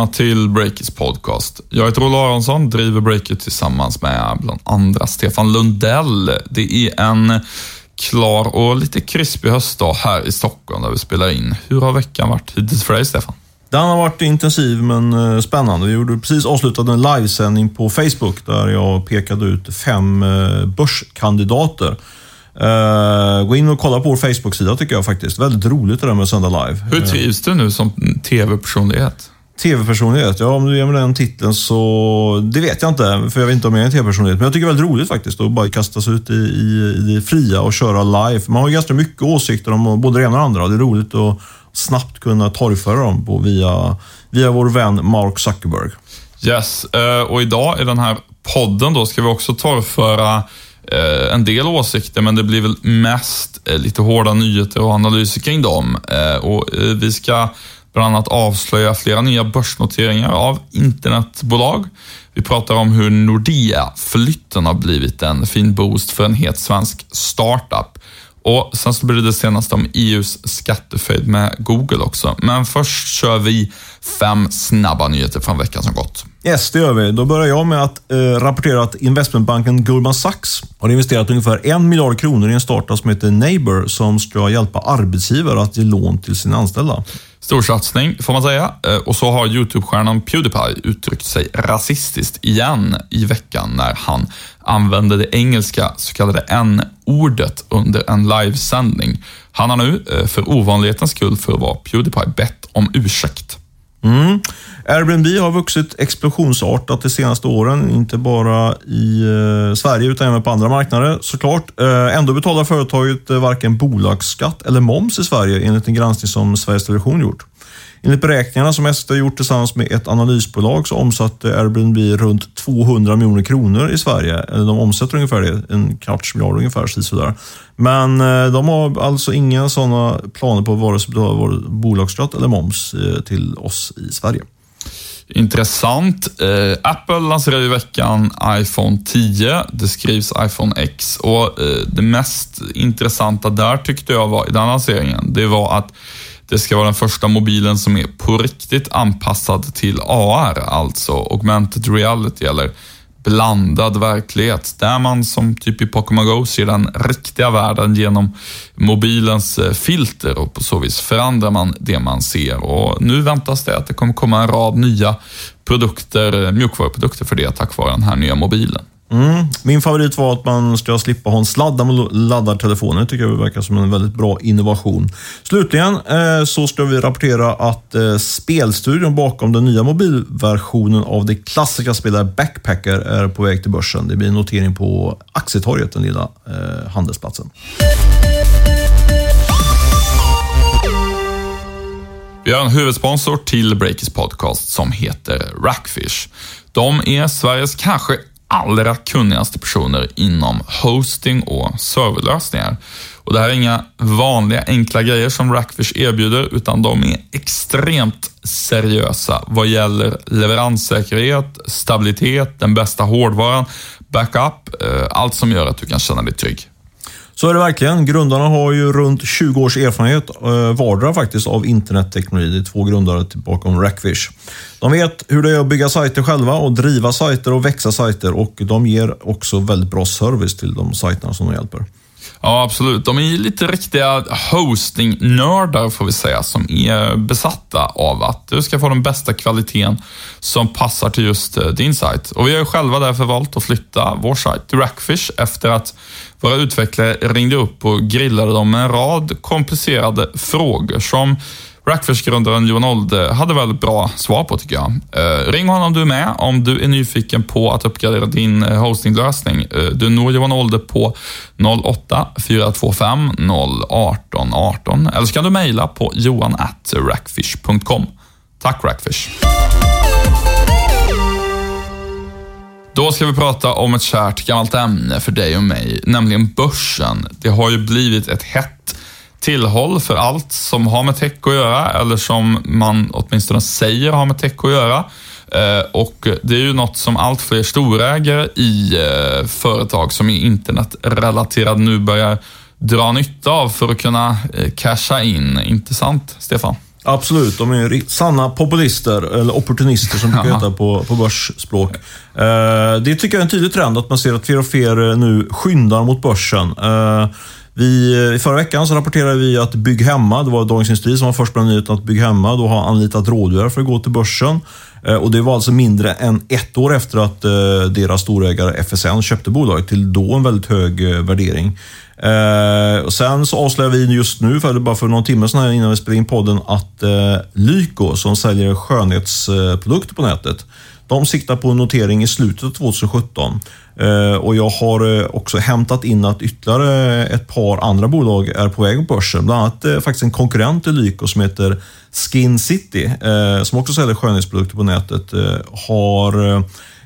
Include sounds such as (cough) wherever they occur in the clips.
Välkomna till Breakits podcast. Jag heter Olle Aronsson, driver Breakit tillsammans med bland andra Stefan Lundell. Det är en klar och lite krispig höstdag här i Stockholm där vi spelar in. Hur har veckan varit hittills för dig, Stefan? Den har varit intensiv men eh, spännande. Vi gjorde precis avslutade en livesändning på Facebook där jag pekade ut fem eh, börskandidater. Uh, gå in och kolla på vår Facebook-sida tycker jag faktiskt. Väldigt roligt det där med Söndag Live. Hur trivs du nu som tv-personlighet? TV-personlighet? Ja, om du ger mig den titeln så... Det vet jag inte, för jag vet inte om jag är en TV-personlighet. Men jag tycker det är väldigt roligt faktiskt att bara kasta sig ut i, i, i det fria och köra live. Man har ju ganska mycket åsikter om både det ena och det andra. Det är roligt att snabbt kunna torgföra dem på via, via vår vän Mark Zuckerberg. Yes, eh, och idag i den här podden då ska vi också torgföra eh, en del åsikter, men det blir väl mest eh, lite hårda nyheter och analyser kring dem. Och vi ska bland annat avslöja flera nya börsnoteringar av internetbolag. Vi pratar om hur Nordea-flytten har blivit en fin boost för en het svensk startup. Och Sen så blir det det senaste om EUs skattefejd med Google också. Men först kör vi fem snabba nyheter från veckan som gått. Yes, det gör vi. Då börjar jag med att eh, rapportera att investmentbanken Goldman Sachs har investerat ungefär en miljard kronor i en startup som heter Neighbor som ska hjälpa arbetsgivare att ge lån till sina anställda. Storsatsning får man säga. Eh, och så har Youtube-stjärnan Pewdiepie uttryckt sig rasistiskt igen i veckan när han använde det engelska så kallade n-ordet under en livesändning. Han har nu, eh, för ovanlighetens skull för att vara Pewdiepie, bett om ursäkt. Mm. Airbnb har vuxit explosionsartat de senaste åren, inte bara i eh, Sverige utan även på andra marknader såklart. Eh, ändå betalar företaget eh, varken bolagsskatt eller moms i Sverige enligt en granskning som Sveriges Television gjort. Enligt beräkningarna som ST gjort tillsammans med ett analysbolag så omsatte Airbnb runt 200 miljoner kronor i Sverige. Eller de omsätter ungefär det, en kvarts miljard ungefär. Sådär. Men eh, de har alltså inga sådana planer på vare sig vår bolagsskatt eller moms eh, till oss i Sverige. Intressant. Eh, Apple lanserar i veckan iPhone 10. Det skrivs iPhone X och eh, det mest intressanta där tyckte jag var i den lanseringen, det var att det ska vara den första mobilen som är på riktigt anpassad till AR, alltså augmented reality eller blandad verklighet. Där man som typ i Pokémon Go ser den riktiga världen genom mobilens eh, filter och på så vis förändrar man det man ser. Och nu väntas det att det kommer komma en rad nya produkter, eh, mjukvaruprodukter för det tack vare den här nya mobilen. Mm. Min favorit var att man ska slippa ha en sladd när man laddar telefonen. Det tycker jag verkar som en väldigt bra innovation. Slutligen eh, så ska vi rapportera att eh, spelstudion bakom den nya mobilversionen av det klassiska spelet Backpacker är på väg till börsen. Det blir en notering på Aktietorget, den lilla eh, handelsplatsen. Vi har en huvudsponsor till Breakers podcast som heter Rackfish. De är Sveriges kanske allra kunnigaste personer inom hosting och serverlösningar. Och det här är inga vanliga enkla grejer som Rackfish erbjuder, utan de är extremt seriösa vad gäller leveranssäkerhet, stabilitet, den bästa hårdvaran, backup, eh, allt som gör att du kan känna dig trygg. Så är det verkligen. Grundarna har ju runt 20 års erfarenhet eh, vardera faktiskt av internetteknologi. Det är två grundare bakom Rackfish. De vet hur det är att bygga sajter själva och driva sajter och växa sajter och de ger också väldigt bra service till de sajterna som de hjälper. Ja, absolut. De är lite riktiga hosting-nördar får vi säga, som är besatta av att du ska få den bästa kvaliteten som passar till just eh, din sajt. Och vi har ju själva därför valt att flytta vår sajt till Rackfish efter att våra utvecklare ringde upp och grillade dem med en rad komplicerade frågor som Rackfish-grundaren Johan Olde hade väldigt bra svar på tycker jag. Eh, ring honom du är med om du är nyfiken på att uppgradera din eh, hostinglösning. Eh, du når Johan Olde på 08 425 018 18 eller så kan du mejla på johan.rackfish.com. Tack Rackfish! Då ska vi prata om ett kärt gammalt ämne för dig och mig, nämligen börsen. Det har ju blivit ett hett tillhåll för allt som har med tech att göra, eller som man åtminstone säger har med tech att göra. Eh, och det är ju något som allt fler storägare i eh, företag som är internetrelaterade nu börjar dra nytta av för att kunna eh, casha in. Inte sant, Stefan? Absolut, de är sanna populister, eller opportunister som brukar (laughs) heta på, på börsspråk. Det tycker jag är en tydlig trend, att man ser att fler och fler nu skyndar mot börsen. Vi, eh, I förra veckan så rapporterade vi att Bygg Hemma, det var Dagens Industri som var först med nyheten att Bygg Hemma då har anlitat rådgivare för att gå till börsen. Eh, och Det var alltså mindre än ett år efter att eh, deras storägare FSN köpte bolaget till då en väldigt hög värdering. Och sen så avslöjar vi just nu, för bara för någon timme sedan innan vi spelade in podden, att Lyko som säljer skönhetsprodukter på nätet, de siktar på en notering i slutet av 2017. Eh, och jag har eh, också hämtat in att ytterligare ett par andra bolag är på väg på börsen. Bland annat eh, faktiskt en konkurrent till Lyko som heter Skin City, som också säljer skönhetsprodukter på nätet, har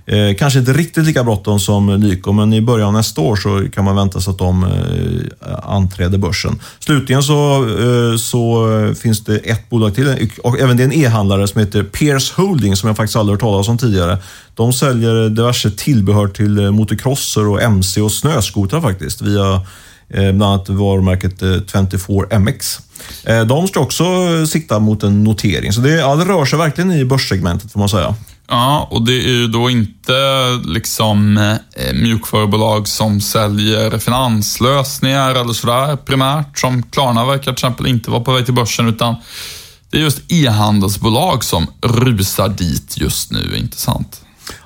eh, kanske inte riktigt lika bråttom som Lyko, men i början av nästa år så kan man vänta sig att de eh, anträder börsen. Slutligen så, eh, så finns det ett bolag till, och även det är en e-handlare som heter Pierce Holding, som jag faktiskt aldrig hört talas om tidigare. De säljer diverse tillbehör till eh, motocrosser och MC och snöskotrar faktiskt, via eh, bland annat varumärket eh, 24MX. Eh, de ska också sikta mot en notering, så det, ja, det rör sig verkligen i börssegmentet får man säga. Ja, och det är ju då inte liksom eh, mjukvarubolag som säljer finanslösningar eller sådär primärt, som Klarna verkar till exempel inte vara på väg till börsen, utan det är just e-handelsbolag som rusar dit just nu, inte sant?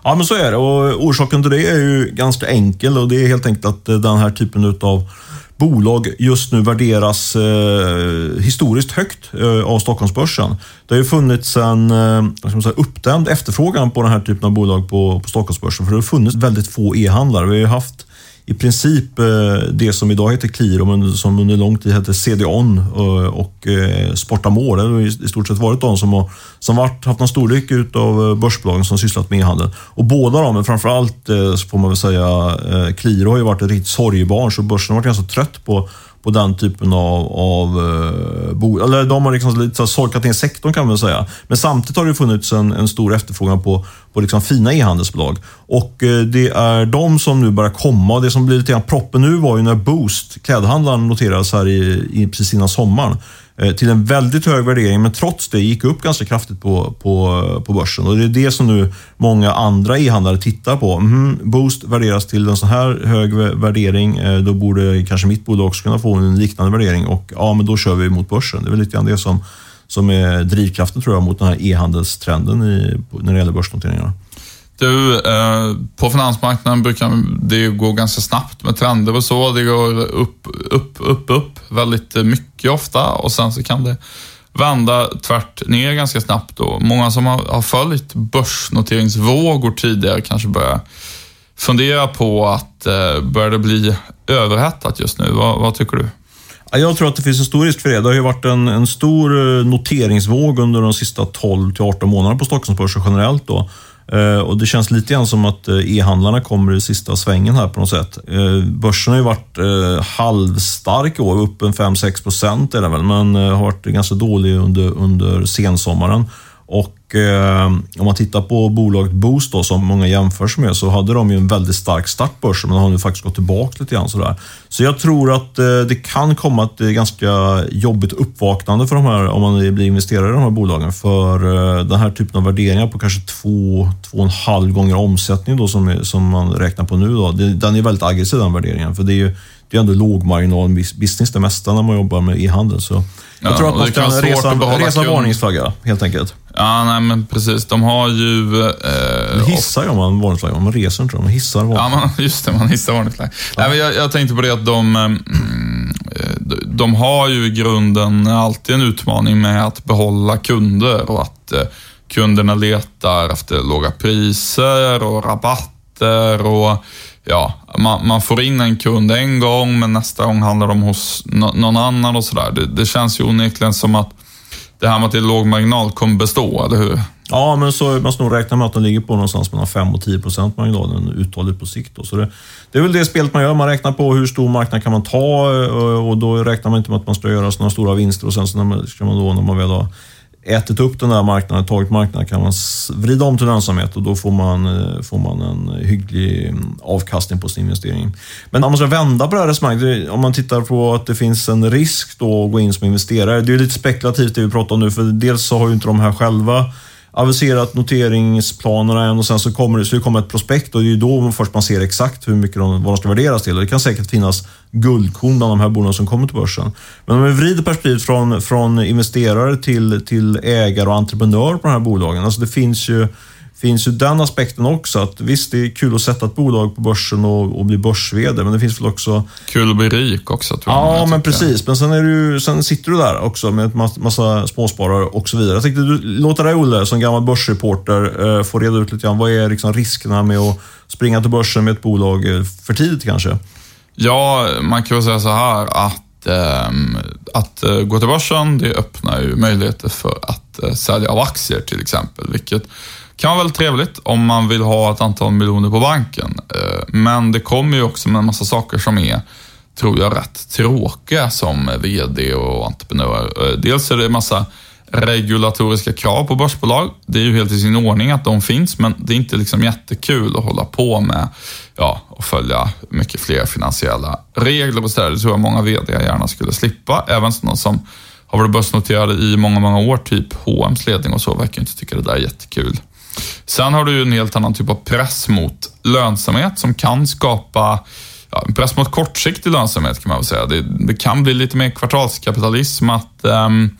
Ja, men så är det. Och orsaken till det är ju ganska enkel och det är helt enkelt att eh, den här typen utav bolag just nu värderas eh, historiskt högt eh, av Stockholmsbörsen. Det har ju funnits en eh, ska man säga, uppdämd efterfrågan på den här typen av bolag på, på Stockholmsbörsen. För det har funnits väldigt få e-handlare. Vi har ju haft i princip eh, det som idag heter Qliro, men som under lång tid hette CDON eh, och, eh, Sportamore. Det har i stort sett varit de som har som varit, haft någon storlek utav börsbolagen som sysslat med e-handel. Och båda de, men framförallt så får man väl säga Qliro har ju varit ett riktigt sorgebarn, så börsen har varit ganska trött på på den typen av, av eh, bo, eller de har liksom lite solkat ner sektorn kan man säga. Men samtidigt har det funnits en, en stor efterfrågan på, på liksom fina e-handelsbolag. Och eh, det är de som nu börjar komma. Det som blir lite grann proppen nu var ju när Boost, klädhandlaren, noterades här i, i precis innan sommaren. Eh, till en väldigt hög värdering, men trots det gick upp ganska kraftigt på, på, på börsen. Och Det är det som nu många andra e-handlare tittar på. Mm, Boost värderas till en så här hög värdering, eh, då borde kanske mitt bolag också kunna få en liknande värdering och ja, men då kör vi mot börsen. Det är väl lite grann det som, som är drivkraften tror jag mot den här e-handelstrenden i, när det gäller börsnoteringarna. Du, eh, på finansmarknaden brukar det gå ganska snabbt med trender och så. Det går upp, upp, upp, upp väldigt mycket ofta och sen så kan det vända tvärt ner ganska snabbt. Och många som har, har följt börsnoteringsvågor tidigare kanske börjar fundera på att eh, börjar det bli överhettat just nu? Vad, vad tycker du? Jag tror att det finns en stor risk för det. Det har ju varit en, en stor eh, noteringsvåg under de sista 12 till 18 månaderna på Stockholmsbörsen generellt. Då. Eh, och Det känns lite grann som att eh, e-handlarna kommer i sista svängen här på något sätt. Eh, börsen har ju varit halvstark i år, upp en 5-6 procent är det väl, men har varit ganska dålig under, under sensommaren. Och eh, om man tittar på bolaget Boost då, som många jämförs med, så hade de ju en väldigt stark start på börsen, men har nu faktiskt gått tillbaka lite grann sådär. Så jag tror att eh, det kan komma ett eh, ganska jobbigt uppvaknande för de här, om man blir investerare i de här bolagen, för eh, den här typen av värderingar på kanske två, två och en halv gånger omsättning då, som, som man räknar på nu. Då. Det, den är väldigt aggressiv den värderingen, för det är ju det är ändå lågmarginal business det mesta när man jobbar med e-handel. Så jag ja, tror att man ska resa, resa varningsflagga helt enkelt. Ja, nej men precis. De har ju... Eh, hissar gör man varningsflagga, man reser inte, man hissar varningsflagga. Ja, man, (laughs) just det, man hissar varningsflagga. Ja. jag, jag tänkte på det att de, eh, de har ju i grunden alltid en utmaning med att behålla kunder och att eh, kunderna letar efter låga priser och rabatter och ja, man, man, får in en kund en gång, men nästa gång handlar de hos någon annan och sådär. Det, det känns ju onekligen som att det här med att det är låg marginal kommer bestå, eller hur? Ja, men så man nog räkna med att de ligger på någonstans mellan 5 och 10 procent marginalen uthålligt på sikt. Då. Så det, det, är väl det spelet man gör. Man räknar på hur stor marknad kan man ta eh, och då räknar man inte med att man ska göra sådana stora vinster och sen så när man, ska man då, när man väl har ätit upp den där marknaden, tagit marknaden, kan man vrida om till lönsamhet och då får man, eh, får man en hygglig mm, avkastning på sin investering. Men om man ska vända på det här resonemanget, om man tittar på att det finns en risk då att gå in som investerare. Det är lite spekulativt det vi pratar om nu, för dels så har ju inte de här själva aviserat noteringsplanerna än och sen så kommer det, så det kommer ett prospekt och det är då först man ser exakt hur mycket de, vad de ska värderas till. och Det kan säkert finnas guldkorn bland de här bolagen som kommer till börsen. Men om vi vrider perspektivet från, från investerare till, till ägare och entreprenör på de här bolagen. Alltså det finns ju finns ju den aspekten också. att Visst, det är kul att sätta ett bolag på börsen och, och bli börs men det finns väl också... Kul att bli rik också, tror jag. Ja, men precis. Men sen, är du, sen sitter du där också med en massa småsparare och så vidare. Jag tänkte du, låta dig, Olle, som gammal börsreporter, eh, få reda ut lite grann. Vad är liksom riskerna med att springa till börsen med ett bolag eh, för tidigt kanske? Ja, man kan väl säga så här att ehm, att eh, gå till börsen, det öppnar ju möjligheter för att sälja av aktier till exempel, vilket kan vara väldigt trevligt om man vill ha ett antal miljoner på banken. Eh, men det kommer ju också med en massa saker som är, tror jag, rätt tråkiga som VD och entreprenör. Eh, dels är det en massa regulatoriska krav på börsbolag. Det är ju helt i sin ordning att de finns, men det är inte liksom jättekul att hålla på med ja, och följa mycket fler finansiella regler och sådär. Det tror jag många VD gärna skulle slippa. Även sådana som har varit börsnoterade i många, många år, typ H&M's ledning och så, verkar inte tycka det där är jättekul. Sen har du ju en helt annan typ av press mot lönsamhet som kan skapa ja, en press mot kortsiktig lönsamhet kan man väl säga. Det, det kan bli lite mer kvartalskapitalism, att um,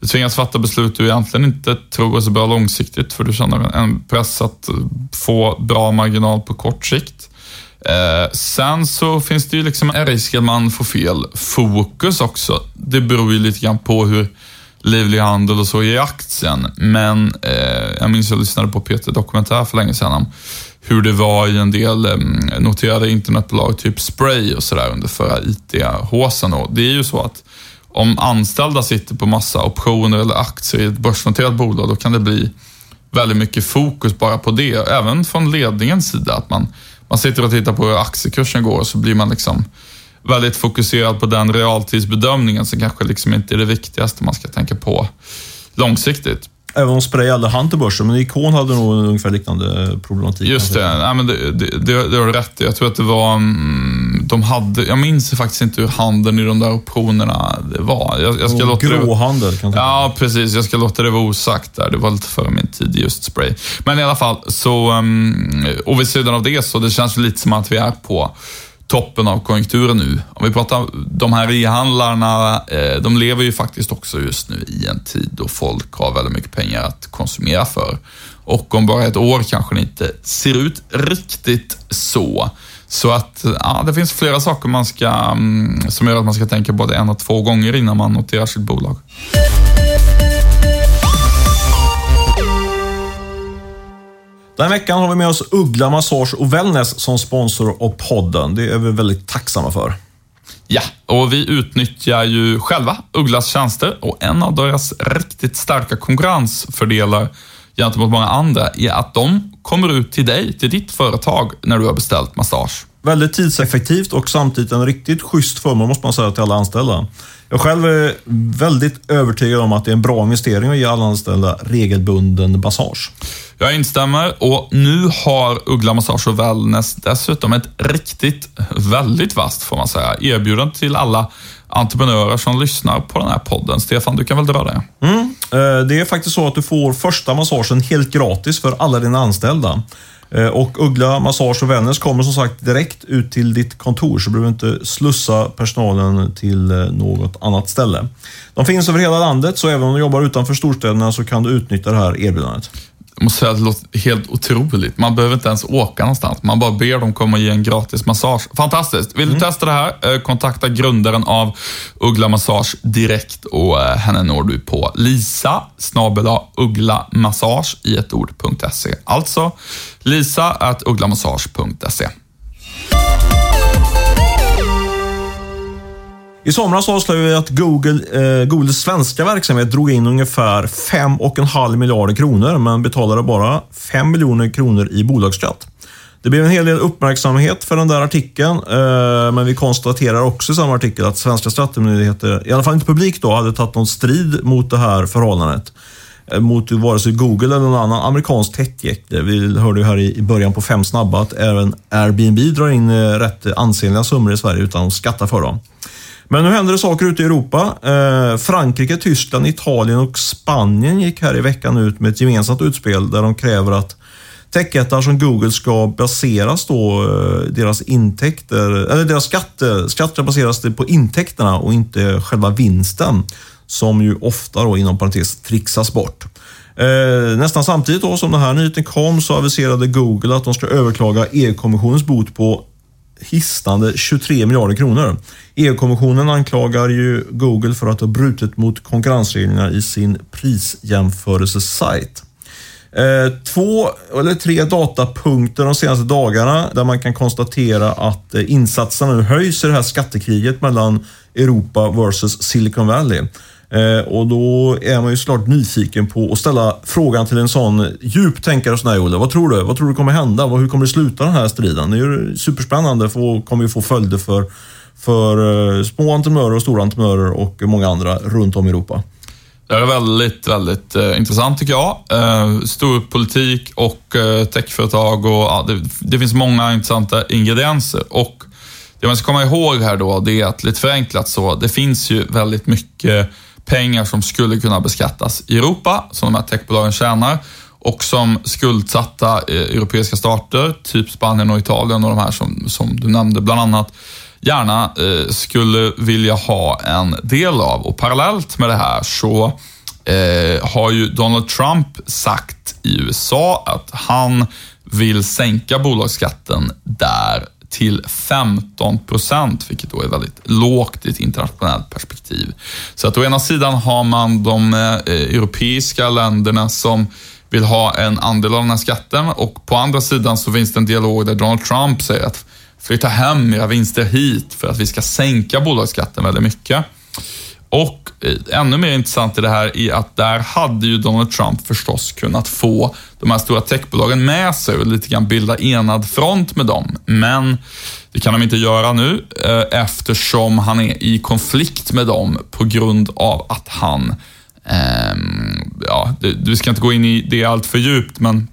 du tvingas fatta beslut du egentligen inte tror är så bra långsiktigt, för du känner en press att få bra marginal på kort sikt. Eh, sen så finns det ju liksom en risk att man får fel fokus också. Det beror ju lite grann på hur livlig handel och så i aktien. Men eh, jag minns att jag lyssnade på Peter Dokumentär för länge sedan om hur det var i en del eh, noterade internetbolag, typ Spray och sådär under förra IT-håsen. Det är ju så att om anställda sitter på massa optioner eller aktier i ett börsnoterat bolag, då kan det bli väldigt mycket fokus bara på det. Även från ledningens sida, att man, man sitter och tittar på hur aktiekursen går och så blir man liksom väldigt fokuserad på den realtidsbedömningen som kanske liksom inte är det viktigaste man ska tänka på långsiktigt. Även om Spray aldrig hann till börsen, men Ikon hade nog en ungefär liknande problematik. Just det, Nej, men det, det, det, det har du rätt i. Jag tror att det var, mm, de hade, jag minns faktiskt inte hur handeln i de där optionerna var. Jag, jag ska låta gråhandel kan Ja, precis. Jag ska låta det vara osagt där. Det var lite före min tid just Spray. Men i alla fall, så, mm, och vid sidan av det så det känns lite som att vi är på toppen av konjunkturen nu. Om vi pratar de här e-handlarna, eh, de lever ju faktiskt också just nu i en tid då folk har väldigt mycket pengar att konsumera för. Och om bara ett år kanske det inte ser ut riktigt så. Så att ja, det finns flera saker man ska, mm, som gör att man ska tänka både en och två gånger innan man noterar sitt bolag. Den här veckan har vi med oss Uggla Massage och Wellness som sponsor av podden. Det är vi väldigt tacksamma för. Ja, och vi utnyttjar ju själva Ugglas tjänster och en av deras riktigt starka konkurrensfördelar gentemot många andra är att de kommer ut till dig, till ditt företag, när du har beställt massage. Väldigt tidseffektivt och samtidigt en riktigt schysst förmån måste man säga till alla anställda. Jag själv är väldigt övertygad om att det är en bra investering att ge alla anställda regelbunden massage. Jag instämmer och nu har Uggla Massage och Wellness dessutom ett riktigt, väldigt vasst får man säga, erbjudande till alla entreprenörer som lyssnar på den här podden. Stefan, du kan väl dra det? Mm. Eh, det är faktiskt så att du får första massagen helt gratis för alla dina anställda. Eh, och Uggla Massage och Wellness kommer som sagt direkt ut till ditt kontor, så du behöver inte slussa personalen till eh, något annat ställe. De finns över hela landet, så även om du jobbar utanför storstäderna så kan du utnyttja det här erbjudandet. Jag måste säga att det låter helt otroligt. Man behöver inte ens åka någonstans. Man bara ber dem komma och ge en gratis massage. Fantastiskt! Vill du mm. testa det här? Eh, kontakta grundaren av Uggla Massage direkt och eh, henne når du på lisa ugglamassage i ett ord.se. Alltså lisa ugglamassage.se. I somras avslöjade vi att Google, eh, Googles svenska verksamhet drog in ungefär 5,5 miljarder kronor, men betalade bara 5 miljoner kronor i bolagsskatt. Det blev en hel del uppmärksamhet för den där artikeln, eh, men vi konstaterar också i samma artikel att svenska skattemyndigheter, i alla fall inte publik då, hade tagit någon strid mot det här förhållandet. Eh, mot vare sig Google eller någon annan amerikansk techjätte. Vi hörde ju här i början på Fem snabba att även Airbnb drar in eh, rätt ansenliga summor i Sverige utan att skatta för dem. Men nu händer det saker ute i Europa. Eh, Frankrike, Tyskland, Italien och Spanien gick här i veckan ut med ett gemensamt utspel där de kräver att techjättar som Google ska baseras då, eh, deras intäkter, eller deras skatter, eh, skatter baseras på intäkterna och inte själva vinsten. Som ju ofta då inom parentes trixas bort. Eh, nästan samtidigt då som den här nyheten kom så aviserade Google att de ska överklaga EU-kommissionens bot på hisnande 23 miljarder kronor. EU-kommissionen anklagar ju Google för att ha brutit mot konkurrensreglerna i sin prisjämförelsesajt. Eh, två eller tre datapunkter de senaste dagarna där man kan konstatera att eh, insatserna nu höjs i det här skattekriget mellan Europa versus Silicon Valley. Eh, och då är man ju såklart nyfiken på att ställa frågan till en sån djup tänkare som dig Olle. Vad tror du? Vad tror du kommer hända? Hur kommer det sluta den här striden? Det är ju superspännande för kommer ju få följder för, för eh, små entreprenörer och stora entreprenörer och många andra runt om i Europa. Det är väldigt, väldigt eh, intressant tycker jag. Eh, stor politik och eh, techföretag och ja, det, det, finns många intressanta ingredienser. Och det man ska komma ihåg här då, det är att lite förenklat så, det finns ju väldigt mycket pengar som skulle kunna beskattas i Europa, som de här techbolagen tjänar och som skuldsatta eh, europeiska stater, typ Spanien och Italien och de här som, som du nämnde bland annat, gärna eh, skulle vilja ha en del av. Och parallellt med det här så eh, har ju Donald Trump sagt i USA att han vill sänka bolagsskatten där till 15 procent, vilket då är väldigt lågt i ett internationellt perspektiv. Så att å ena sidan har man de eh, europeiska länderna som vill ha en andel av den här skatten och på andra sidan så finns det en dialog där Donald Trump säger att flytta hem era vinster hit för att vi ska sänka bolagsskatten väldigt mycket. Och eh, ännu mer intressant i det här är att där hade ju Donald Trump förstås kunnat få de här stora techbolagen med sig och lite grann bilda enad front med dem. Men det kan de inte göra nu eh, eftersom han är i konflikt med dem på grund av att han, eh, ja, du ska inte gå in i det allt för djupt, men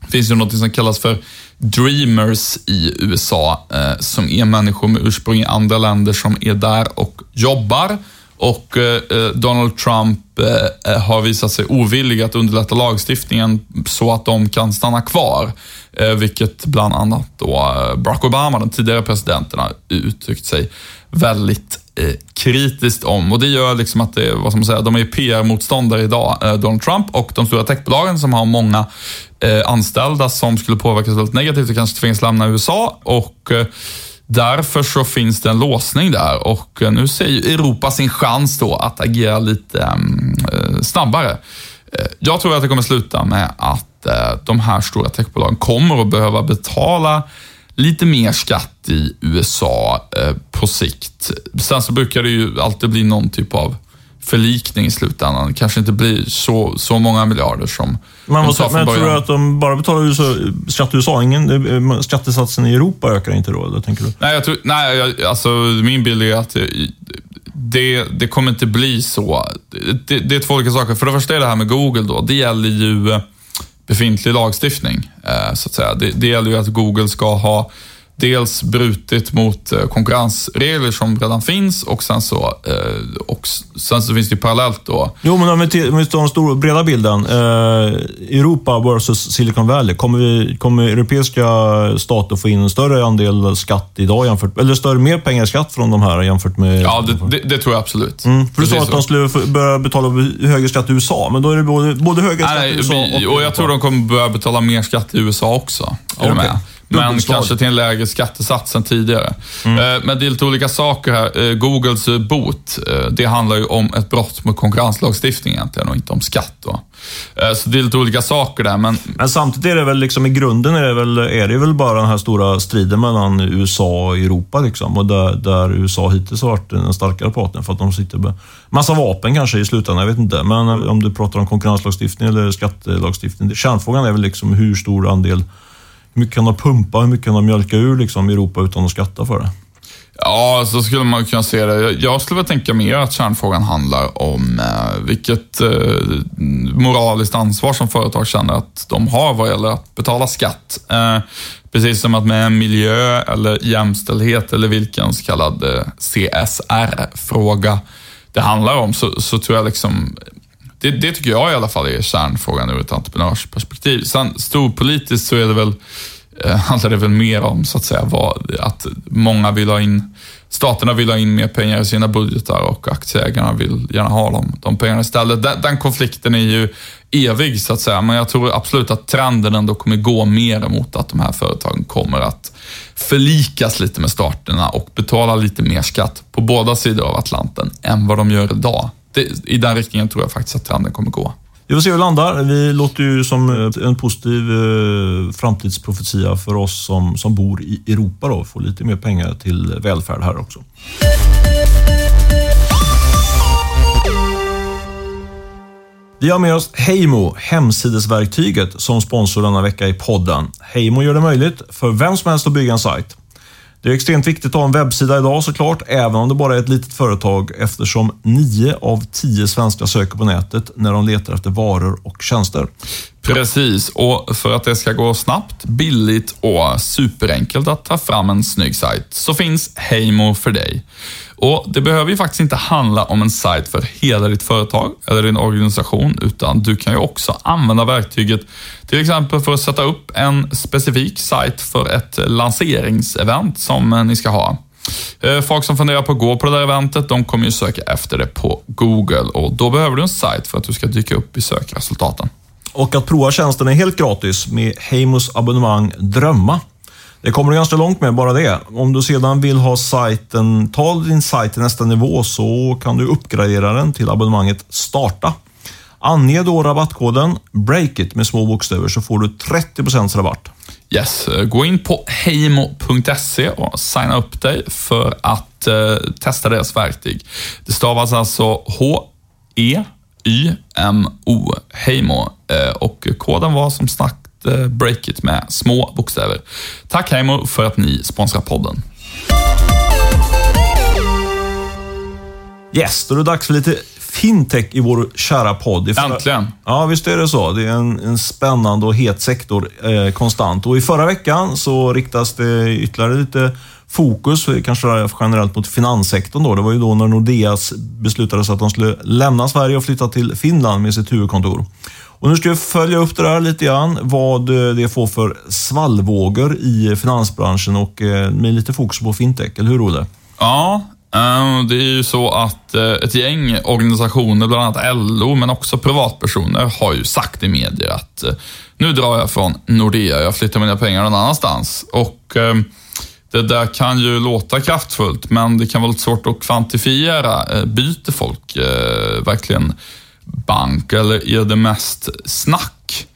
det finns ju något som kallas för dreamers i USA, eh, som är människor med ursprung i andra länder som är där och jobbar. Och eh, eh, Donald Trump eh, eh, har visat sig ovillig att underlätta lagstiftningen så att de kan stanna kvar. Eh, vilket bland annat då eh, Barack Obama, den tidigare presidenten, har uttryckt sig väldigt kritiskt om. Och det gör liksom att det, vad ska man säga, de är PR-motståndare idag, Donald Trump och de stora techbolagen som har många eh, anställda som skulle påverkas väldigt negativt och kanske tvingas lämna USA. Och eh, Därför så finns det en låsning där och eh, nu ser ju Europa sin chans då att agera lite mm, eh, snabbare. Eh, jag tror att det kommer sluta med att de här stora techbolagen kommer att behöva betala lite mer skatt i USA på sikt. Sen så brukar det ju alltid bli någon typ av förlikning i slutändan. Kanske inte blir så, så många miljarder som men, de sa men tror du att de bara betalar USA, skatt i USA? Ingen, eh, skattesatsen i Europa ökar inte då, eller tänker du? Nej, jag tror, nej jag, alltså, min bild är att det, det kommer inte bli så. Det, det är två olika saker. För det första är det här med Google då. Det gäller ju eh, befintlig lagstiftning, eh, så att säga. Det, det gäller ju att Google ska ha dels brutit mot eh, konkurrensregler som redan finns och sen så, eh, och sen så finns det ju parallellt då. Jo, men om vi tar den stora breda bilden. Eh, Europa versus Silicon Valley. Kommer, vi, kommer europeiska stater få in en större andel skatt idag jämfört eller större, mer pengar i skatt från de här jämfört med... Ja, det, det, det tror jag absolut. Mm, för du sa att de skulle börja betala högre skatt i USA, men då är det både, både högre skatt i USA och... Och jag tror de kommer börja betala mer skatt i USA också. Är okay. Men kanske till en lägre skattesats än tidigare. Mm. Eh, men det är lite olika saker här. Eh, Googles eh, bot, det handlar ju om ett brott mot konkurrenslagstiftningen egentligen och inte om skatt. Då. Så det är lite olika saker där. Men, men samtidigt är det väl liksom i grunden är det väl, är det väl bara den här stora striden mellan USA och Europa. Liksom, och där, där USA hittills har varit den starkare parten för att de sitter med massa vapen kanske i slutändan. Jag vet inte. Men om du pratar om konkurrenslagstiftning eller skattelagstiftning. Kärnfrågan är väl liksom hur stor andel hur mycket kan de pumpa, hur mycket kan de mjölka ur liksom, Europa utan att skatta för det? Ja, alltså, så skulle man kunna se det. Jag skulle väl tänka mer att kärnfrågan handlar om eh, vilket eh, moraliskt ansvar som företag känner att de har vad gäller att betala skatt. Eh, precis som att med miljö eller jämställdhet eller vilken så kallad CSR-fråga det handlar om, så, så tror jag liksom det, det, tycker jag i alla fall är kärnfrågan ur ett entreprenörsperspektiv. Sen storpolitiskt så är det väl Eh, handlar det väl mer om så att säga vad, att många vill ha in, staterna vill ha in mer pengar i sina budgetar och aktieägarna vill gärna ha dem, de pengarna istället. Den, den konflikten är ju evig så att säga, men jag tror absolut att trenden ändå kommer gå mer mot att de här företagen kommer att förlikas lite med staterna och betala lite mer skatt på båda sidor av Atlanten än vad de gör idag. Det, I den riktningen tror jag faktiskt att trenden kommer gå. Vi får se hur det landar. Vi låter ju som en positiv eh, framtidsprofetia för oss som, som bor i Europa. Då. Få lite mer pengar till välfärd här också. Vi har med oss Heimo, hemsidesverktyget, som sponsor denna vecka i podden. Heimo gör det möjligt för vem som helst att bygga en sajt. Det är extremt viktigt att ha en webbsida idag såklart, även om det bara är ett litet företag eftersom 9 av 10 svenskar söker på nätet när de letar efter varor och tjänster. Precis, och för att det ska gå snabbt, billigt och superenkelt att ta fram en snygg sajt så finns Heimo för dig. Och Det behöver ju faktiskt inte handla om en sajt för hela ditt företag eller din organisation, utan du kan ju också använda verktyget till exempel för att sätta upp en specifik sajt för ett lanseringsevent som eh, ni ska ha. Eh, folk som funderar på att gå på det där eventet, de kommer ju söka efter det på Google och då behöver du en sajt för att du ska dyka upp i sökresultaten. Och att prova tjänsten är helt gratis med Heimos abonnemang Drömma. Det kommer du ganska långt med bara det. Om du sedan vill ha sajten, ta din sajt till nästa nivå så kan du uppgradera den till abonnemanget Starta. Ange då rabattkoden BREAKIT med små bokstäver så får du 30% rabatt. Yes, eh, gå in på heimo.se och signa upp dig för att eh, testa deras verktyg. Det stavas alltså H-E-Y-M-O, Heimo. Eh, och koden var som sagt BREAKIT med små bokstäver. Tack Heimo för att ni sponsrar podden. Yes, då är det dags för lite fintech i vår kära podd. Förra... Äntligen! Ja, visst är det så. Det är en, en spännande och het sektor eh, konstant. Och I förra veckan så riktas det ytterligare lite fokus, kanske generellt mot finanssektorn. Då. Det var ju då när Nordeas beslutade att de skulle lämna Sverige och flytta till Finland med sitt huvudkontor. Och nu ska vi följa upp det där lite grann, vad eh, det får för svallvågor i eh, finansbranschen och eh, med lite fokus på fintech, eller hur Olle? Ja, det är ju så att ett gäng organisationer, bland annat LO, men också privatpersoner, har ju sagt i medier att nu drar jag från Nordea, jag flyttar mina pengar någon annanstans. Och det där kan ju låta kraftfullt, men det kan vara lite svårt att kvantifiera. Byter folk verkligen bank eller är det mest snack?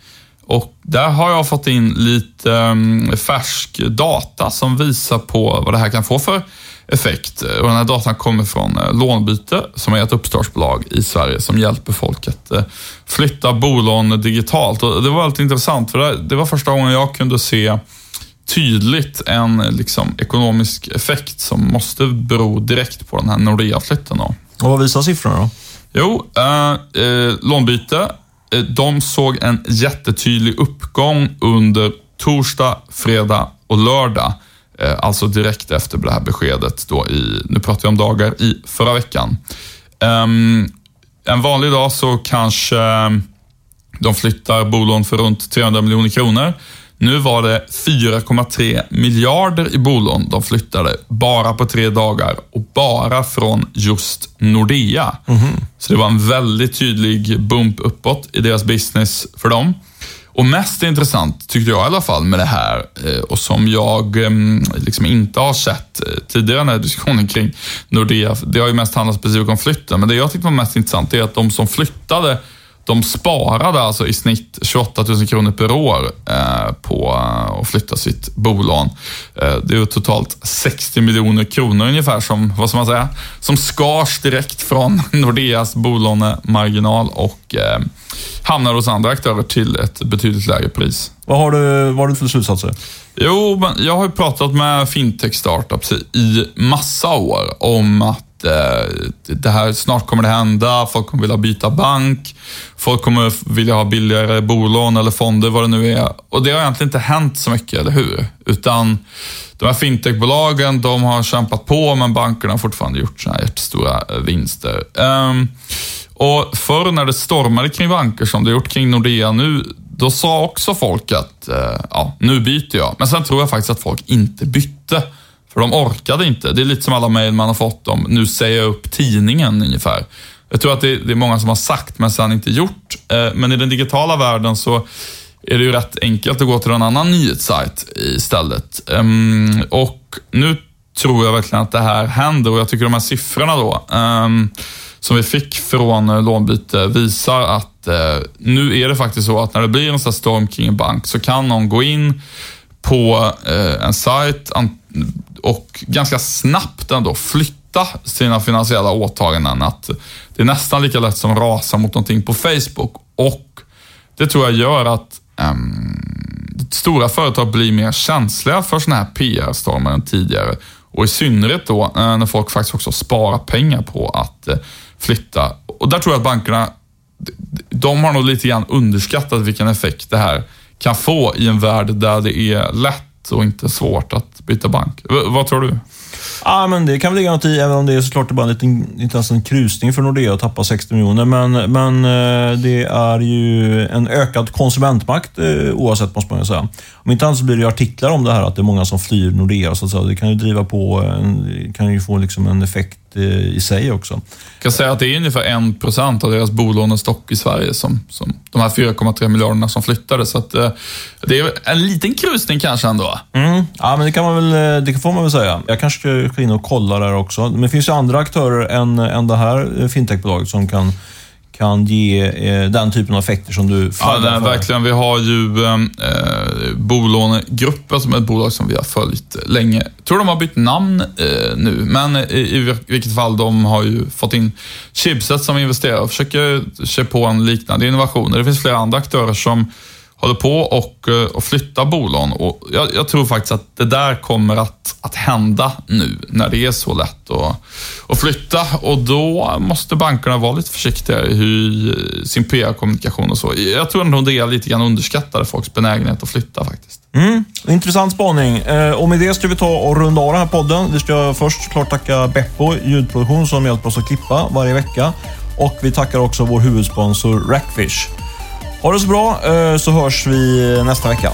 Och där har jag fått in lite mm, färsk data som visar på vad det här kan få för effekt. Och den här datan kommer från eh, Lånbyte som är ett uppstartsbolag i Sverige som hjälper folk att eh, flytta bolån digitalt. Och det var väldigt intressant för det var första gången jag kunde se tydligt en liksom, ekonomisk effekt som måste bero direkt på den här Nordea-flytten. Och vad visar siffrorna då? Jo, eh, eh, Lånbyte, eh, de såg en jättetydlig uppgång under torsdag, fredag och lördag. Eh, alltså direkt efter det här beskedet då i, nu pratar vi om dagar, i förra veckan. Ehm, en vanlig dag så kanske de flyttar bolån för runt 300 miljoner kronor. Nu var det 4,3 miljarder i bolån de flyttade bara på tre dagar och bara från just Nordea. Mm -hmm. Så det var en väldigt tydlig bump uppåt i deras business för dem. Och mest intressant, tyckte jag i alla fall, med det här eh, och som jag ehm, liksom inte har sett eh, tidigare i den här diskussionen kring Nordea. Det har ju mest handlat specifikt om flytten, men det jag tyckte var mest intressant är att de som flyttade, de sparade alltså i snitt 28 000 kronor per år eh, på att flytta sitt bolån. Eh, det är totalt 60 miljoner kronor ungefär som, vad ska man säga, som skars direkt från (laughs) Nordeas bolånemarginal och eh, hamnar hos andra aktörer till ett betydligt lägre pris. Vad har du, vad har du för slutsatser? Jo, men jag har ju pratat med fintech-startups i massa år om att eh, det här, snart kommer det hända, folk kommer vilja byta bank, folk kommer vilja ha billigare bolån eller fonder, vad det nu är. Och det har egentligen inte hänt så mycket, eller hur? Utan de här fintechbolagen, de har kämpat på, men bankerna har fortfarande gjort sina jättestora eh, vinster. Um, och förr när det stormade kring banker, som det gjort kring Nordea nu, då sa också folk att eh, ja, nu byter jag. Men sen tror jag faktiskt att folk inte bytte. För de orkade inte. Det är lite som alla mejl man har fått om, nu säger jag upp tidningen ungefär. Jag tror att det, är många som har sagt men sen inte gjort. Eh, men i den digitala världen så är det ju rätt enkelt att gå till en annan nyhetssajt istället. Ehm, och nu tror jag verkligen att det här händer och jag tycker de här siffrorna då, ehm, som vi fick från eh, lånbyte visar att eh, nu är det faktiskt så att när det blir en sån storm kring en bank så kan någon gå in på en sajt och ganska snabbt ändå flytta sina finansiella åtaganden. Att det är nästan lika lätt som rasa mot någonting på Facebook och det tror jag gör att um, stora företag blir mer känsliga för sådana här PR-stormar än tidigare. Och i synnerhet då eh, när folk faktiskt också sparar pengar på att eh, flytta. Och där tror jag att bankerna, de har nog lite grann underskattat vilken effekt det här kan få i en värld där det är lätt och inte svårt att byta bank. V vad tror du? Ja, men det kan väl ligga något i, även om det är såklart bara en liten, inte ens en krusning för Nordea att tappa 60 miljoner. Men, men eh, det är ju en ökad konsumentmakt eh, oavsett, måste man ju säga. Om inte annat så blir det artiklar om det här, att det är många som flyr Nordea. Så att säga. Det kan ju driva på, eh, kan ju få liksom en effekt i sig också. Jag kan säga att det är ungefär en procent av deras bolånestock i Sverige, som, som de här 4,3 miljarderna som flyttade. Så att, det är en liten krusning kanske ändå. Mm. Ja, men det, kan man väl, det får man väl säga. Jag kanske ska in och kolla där också. Men det finns ju andra aktörer än, än det här fintechbolaget som kan kan ge eh, den typen av effekter som du Ja, nej, verkligen. Vi har ju eh, eh, Bolånegruppen som är ett bolag som vi har följt länge. Jag tror de har bytt namn eh, nu, men i, i vilket fall de har ju fått in Chipset som investerar och försöker se på en liknande innovation. Det finns flera andra aktörer som håller på och, eh, och flyttar bolån. Och jag, jag, tror faktiskt att det där kommer att, att hända nu när det är så lätt att, att flytta. Och då måste bankerna vara lite försiktiga i eh, sin PR-kommunikation och så. Jag tror ändå det är lite grann underskattade folks benägenhet att flytta faktiskt. Mm, intressant spaning. Eh, och med det ska vi ta och runda av den här podden. Vi ska först såklart tacka Beppo ljudproduktion som hjälper oss att klippa varje vecka. Och vi tackar också vår huvudsponsor Rackfish. Ha det så bra, eh, så hörs vi nästa vecka.